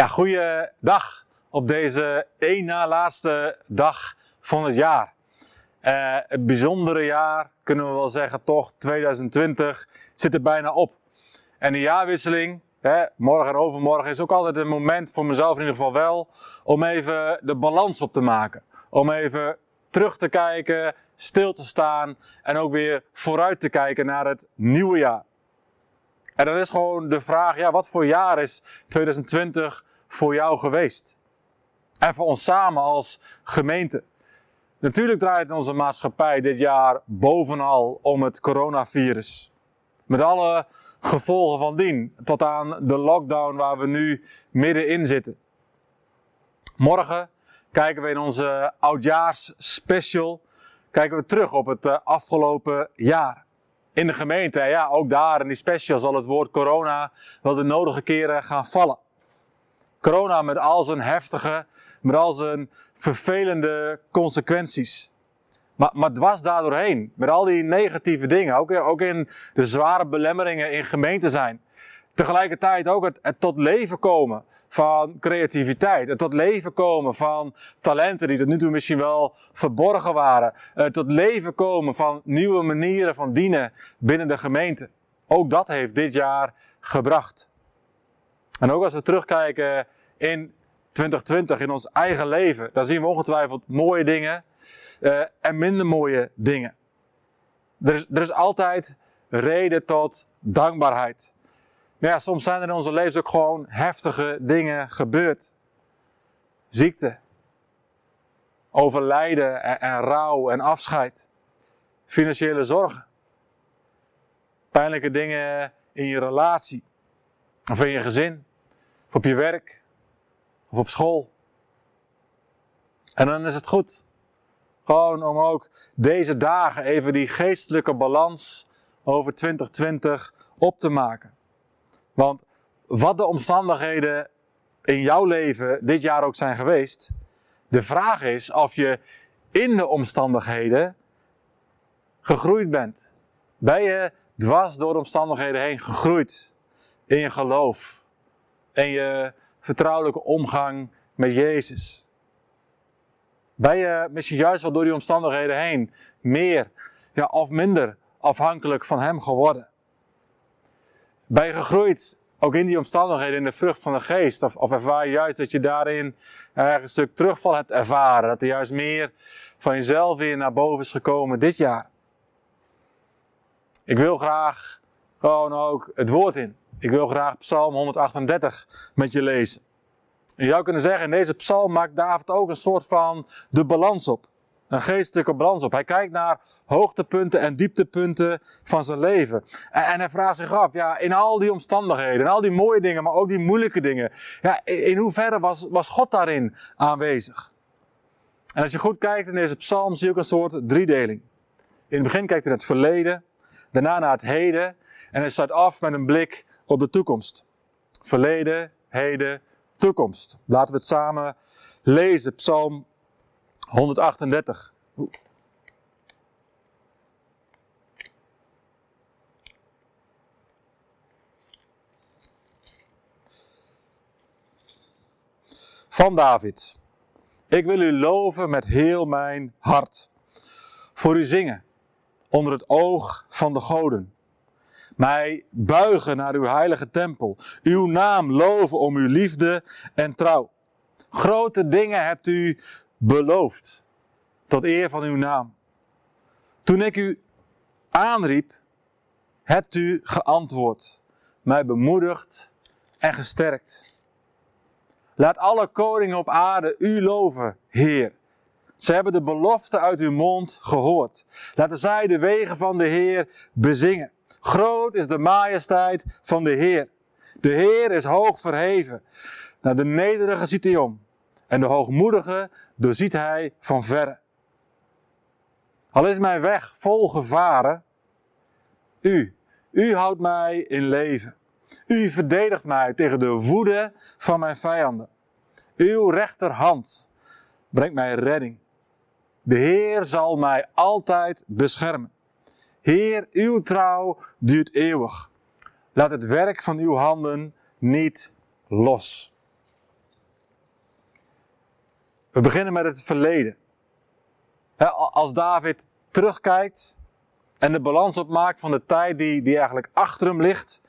Ja, goeiedag op deze één na laatste dag van het jaar. Uh, het bijzondere jaar, kunnen we wel zeggen, toch, 2020 zit er bijna op. En de jaarwisseling, hè, morgen en overmorgen, is ook altijd een moment, voor mezelf in ieder geval wel, om even de balans op te maken. Om even terug te kijken, stil te staan en ook weer vooruit te kijken naar het nieuwe jaar. En dan is gewoon de vraag, ja, wat voor jaar is 2020 voor jou geweest? En voor ons samen als gemeente. Natuurlijk draait onze maatschappij dit jaar bovenal om het coronavirus. Met alle gevolgen van dien. Tot aan de lockdown waar we nu middenin zitten. Morgen kijken we in onze oudjaars special kijken we terug op het eh, afgelopen jaar in de gemeente. En ja, ook daar in die special zal het woord corona wel de nodige keren gaan vallen. Corona met al zijn heftige, met al zijn vervelende consequenties. Maar, maar dwars daardoorheen, met al die negatieve dingen, ook, ook in de zware belemmeringen in gemeente zijn. Tegelijkertijd ook het, het, tot leven komen van creativiteit. Het tot leven komen van talenten die tot nu toe misschien wel verborgen waren. Het tot leven komen van nieuwe manieren van dienen binnen de gemeente. Ook dat heeft dit jaar gebracht. En ook als we terugkijken in 2020, in ons eigen leven, dan zien we ongetwijfeld mooie dingen uh, en minder mooie dingen. Er is, er is altijd reden tot dankbaarheid. Maar ja, soms zijn er in onze levens ook gewoon heftige dingen gebeurd. Ziekte, overlijden en, en rouw en afscheid, financiële zorgen, pijnlijke dingen in je relatie, of in je gezin, of op je werk, of op school. En dan is het goed. Gewoon om ook deze dagen even die geestelijke balans over 2020 op te maken. Want wat de omstandigheden in jouw leven dit jaar ook zijn geweest, de vraag is of je in de omstandigheden gegroeid bent. Ben je dwars door de omstandigheden heen gegroeid in je geloof, in je vertrouwelijke omgang met Jezus? Ben je misschien juist wel door die omstandigheden heen meer ja, of minder afhankelijk van Hem geworden? Ben je gegroeid ook in die omstandigheden, in de vrucht van de geest? Of, of ervaar je juist dat je daarin een stuk terugval hebt ervaren? Dat er juist meer van jezelf weer naar boven is gekomen dit jaar? Ik wil graag gewoon ook het woord in. Ik wil graag Psalm 138 met je lezen. En je zou kunnen zeggen, in deze psalm maakt David ook een soort van de balans op. Een geestelijke balans op. Hij kijkt naar hoogtepunten en dieptepunten van zijn leven. En, en, hij vraagt zich af, ja, in al die omstandigheden, in al die mooie dingen, maar ook die moeilijke dingen. Ja, in, hoeverre was, was God daarin aanwezig? En als je goed kijkt in deze psalm, zie je ook een soort driedeling. In het begin kijkt hij naar het verleden, daarna naar het heden. En hij sluit af met een blik op de toekomst. Verleden, heden, toekomst. Laten we het samen lezen. Psalm 138. Van David. Ik wil u loven met heel mijn hart. Voor u zingen onder het oog van de goden. Mij buigen naar uw heilige tempel. Uw naam loven om uw liefde en trouw. Grote dingen hebt u beloofd. Tot eer van uw naam. Toen ik u aanriep, hebt u geantwoord, mij bemoedigd en gesterkt. Laat alle koningen op aarde u loven, Heer. Ze hebben de belofte uit uw mond gehoord. Laten zij de wegen van de Heer bezingen. Groot is de majesteit van de Heer. De Heer is hoog verheven. Naar de nederige ziet hij om. En de hoogmoedige doorziet hij van verre. Al is mijn weg vol gevaren, u, u houdt mij in leven. U verdedigt mij tegen de woede van mijn vijanden. Uw rechterhand brengt mij redding. De Heer zal mij altijd beschermen. Heer, uw trouw duurt eeuwig. Laat het werk van uw handen niet los. We beginnen met het verleden. Als David terugkijkt en de balans opmaakt van de tijd die, die eigenlijk achter hem ligt,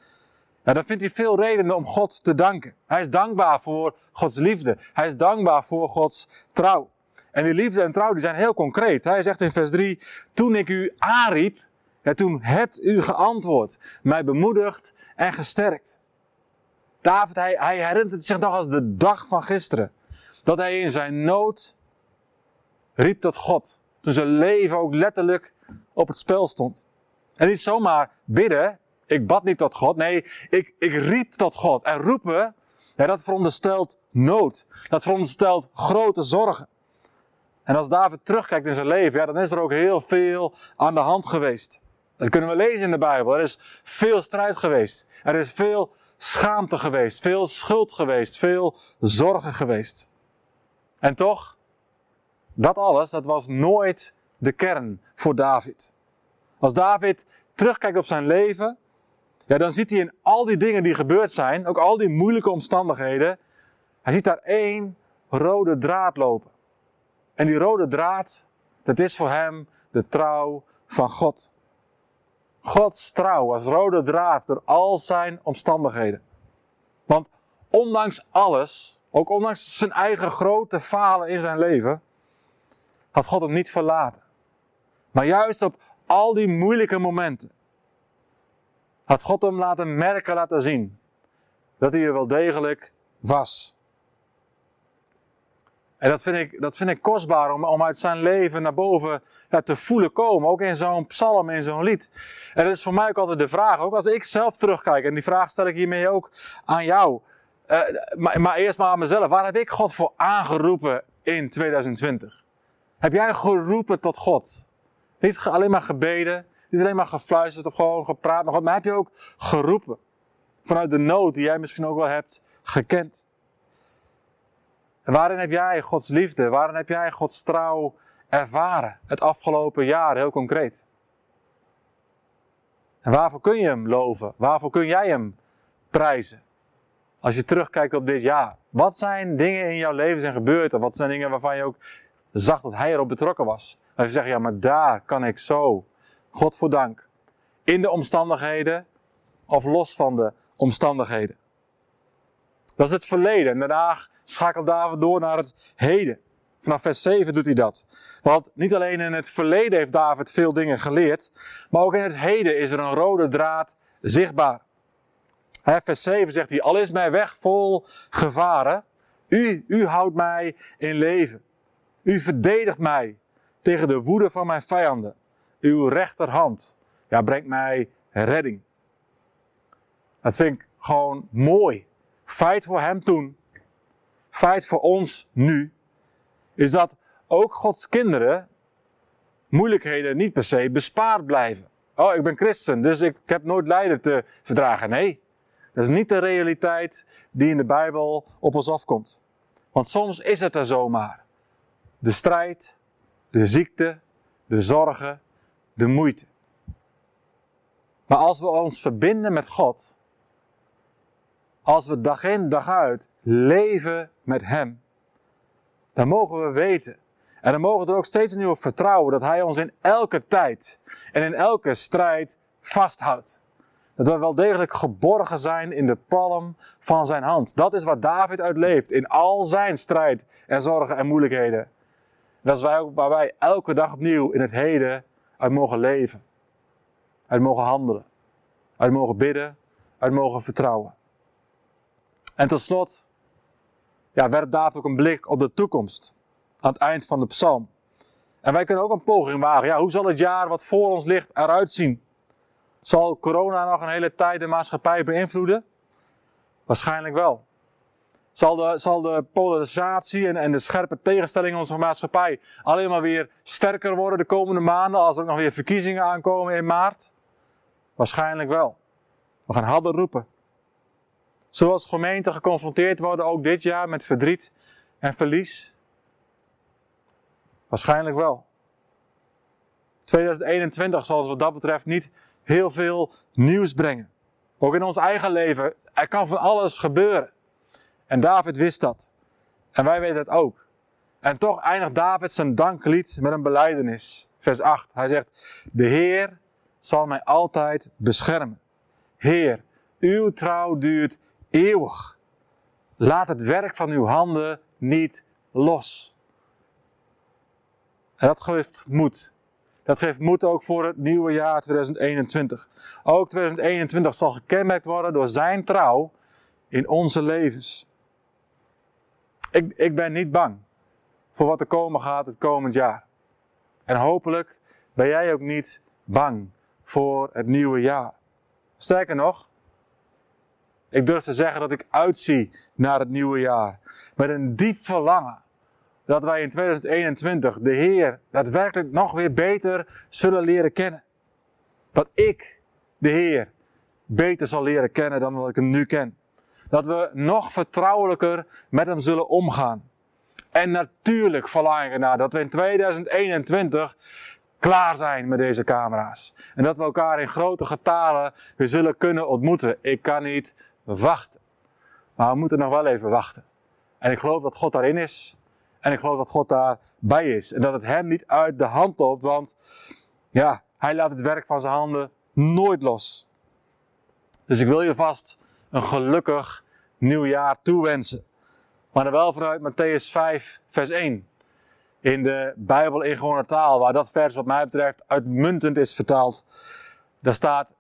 dan vindt hij veel redenen om God te danken. Hij is dankbaar voor Gods liefde. Hij is dankbaar voor Gods trouw. En die liefde en trouw die zijn heel concreet. Hij zegt in vers 3, toen ik u aanriep, ja, toen hebt u geantwoord, mij bemoedigd en gesterkt. David, hij, hij herinnert zich nog als de dag van gisteren. Dat hij in zijn nood riep tot God. Toen zijn leven ook letterlijk op het spel stond. En niet zomaar bidden, ik bad niet tot God. Nee, ik, ik riep tot God. En roepen, dat veronderstelt nood. Dat veronderstelt grote zorgen. En als David terugkijkt in zijn leven, ja, dan is er ook heel veel aan de hand geweest. Dat kunnen we lezen in de Bijbel. Er is veel strijd geweest. Er is veel schaamte geweest. Veel schuld geweest. Veel zorgen geweest. En toch, dat alles, dat was nooit de kern voor David. Als David terugkijkt op zijn leven, ja, dan ziet hij in al die dingen die gebeurd zijn, ook al die moeilijke omstandigheden, hij ziet daar één rode draad lopen. En die rode draad, dat is voor hem de trouw van God. Gods trouw als rode draad door al zijn omstandigheden. Want ondanks alles, ook ondanks zijn eigen grote falen in zijn leven, had God hem niet verlaten. Maar juist op al die moeilijke momenten had God hem laten merken, laten zien dat hij er wel degelijk was. En dat vind ik, dat vind ik kostbaar om, om uit zijn leven naar boven ja, te voelen komen. Ook in zo'n psalm, in zo'n lied. En dat is voor mij ook altijd de vraag, ook als ik zelf terugkijk. En die vraag stel ik hiermee ook aan jou. Uh, maar, maar eerst maar aan mezelf. Waar heb ik God voor aangeroepen in 2020? Heb jij geroepen tot God? Niet alleen maar gebeden, niet alleen maar gefluisterd of gewoon gepraat, maar heb je ook geroepen. Vanuit de nood die jij misschien ook wel hebt gekend. En waarin heb jij Gods liefde, waarin heb jij Gods trouw ervaren het afgelopen jaar heel concreet? En waarvoor kun je hem loven? Waarvoor kun jij hem prijzen? Als je terugkijkt op dit jaar. Wat zijn dingen in jouw leven zijn gebeurd? Of wat zijn dingen waarvan je ook zag dat hij erop betrokken was? En je zegt, ja, maar daar kan ik zo God voor dank. In de omstandigheden of los van de omstandigheden. Dat is het verleden. En daarna schakelt David door naar het heden. Vanaf vers 7 doet hij dat. Want niet alleen in het verleden heeft David veel dingen geleerd, maar ook in het heden is er een rode draad zichtbaar. vers 7 zegt hij, al is mijn weg vol gevaren, u, u houdt mij in leven. U verdedigt mij tegen de woede van mijn vijanden. Uw rechterhand ja, brengt mij redding. Dat vind ik gewoon mooi. Feit voor hem toen, feit voor ons nu, is dat ook Gods kinderen moeilijkheden niet per se bespaard blijven. Oh, ik ben christen, dus ik heb nooit lijden te verdragen. Nee, dat is niet de realiteit die in de Bijbel op ons afkomt. Want soms is het er zomaar. De strijd, de ziekte, de zorgen, de moeite. Maar als we ons verbinden met God, als we dag in dag uit leven met Hem, dan mogen we weten. En dan mogen we er ook steeds opnieuw op vertrouwen dat Hij ons in elke tijd en in elke strijd vasthoudt. Dat we wel degelijk geborgen zijn in de palm van Zijn hand. Dat is wat David uitleeft in al zijn strijd en zorgen en moeilijkheden. Dat is waar wij elke dag opnieuw in het heden uit mogen leven. Uit mogen handelen. Uit mogen bidden. Uit mogen vertrouwen. En tot slot ja, werpt David ook een blik op de toekomst. Aan het eind van de psalm. En wij kunnen ook een poging wagen. Ja, hoe zal het jaar wat voor ons ligt eruit zien? Zal corona nog een hele tijd de maatschappij beïnvloeden? Waarschijnlijk wel. Zal de, zal de polarisatie en, en de scherpe tegenstelling in onze maatschappij alleen maar weer sterker worden de komende maanden als er nog weer verkiezingen aankomen in maart? Waarschijnlijk wel. We gaan harder roepen. Zoals gemeenten geconfronteerd worden ook dit jaar met verdriet en verlies? Waarschijnlijk wel. 2021 zal wat dat betreft niet heel veel nieuws brengen. Ook in ons eigen leven. Er kan van alles gebeuren. En David wist dat. En wij weten het ook. En toch eindigt David zijn danklied met een beleidenis. Vers 8. Hij zegt, de Heer zal mij altijd beschermen. Heer, uw trouw duurt eeuwig. Laat het werk van uw handen niet los. En dat geeft moed. Dat geeft moed ook voor het nieuwe jaar 2021. Ook 2021 zal gekenmerkt worden door zijn trouw in onze levens. Ik, ik ben niet bang voor wat er komen gaat het komend jaar. En hopelijk ben jij ook niet bang voor het nieuwe jaar. Sterker nog, ik durf te zeggen dat ik uitzie naar het nieuwe jaar. Met een diep verlangen dat wij in 2021 de Heer daadwerkelijk nog weer beter zullen leren kennen. Dat ik de Heer beter zal leren kennen dan wat ik hem nu ken. Dat we nog vertrouwelijker met hem zullen omgaan. En natuurlijk verlang ik ernaar dat we in 2021 klaar zijn met deze camera's. En dat we elkaar in grote getalen weer zullen kunnen ontmoeten. Ik kan niet wachten. Maar we moeten nog wel even wachten. En ik geloof dat God daarin is. En ik geloof dat God daarbij is. En dat het hem niet uit de hand loopt, want ja, hij laat het werk van zijn handen nooit los. Dus ik wil je vast een gelukkig nieuwjaar toewensen. Maar dan wel vanuit Matthäus 5, vers 1. In de Bijbel in gewone taal, waar dat vers wat mij betreft uitmuntend is vertaald. Daar staat,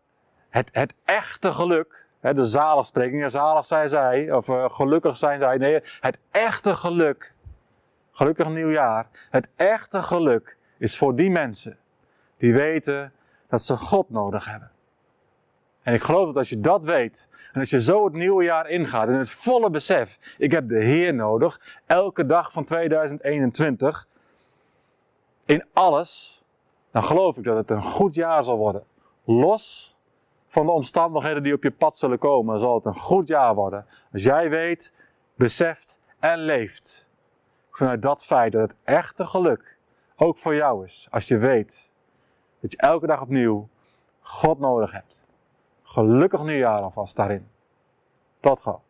het, het echte geluk, hè, de zaligspreking, zalig zijn zij, of uh, gelukkig zijn zij. Nee, het echte geluk, gelukkig nieuwjaar. Het echte geluk is voor die mensen die weten dat ze God nodig hebben. En ik geloof dat als je dat weet, en als je zo het nieuwe jaar ingaat, in het volle besef, ik heb de Heer nodig, elke dag van 2021, in alles, dan geloof ik dat het een goed jaar zal worden. Los van de omstandigheden die op je pad zullen komen, zal het een goed jaar worden. Als jij weet, beseft en leeft vanuit dat feit dat het echte geluk ook voor jou is. Als je weet dat je elke dag opnieuw God nodig hebt. Gelukkig nieuwjaar alvast daarin. Tot gauw.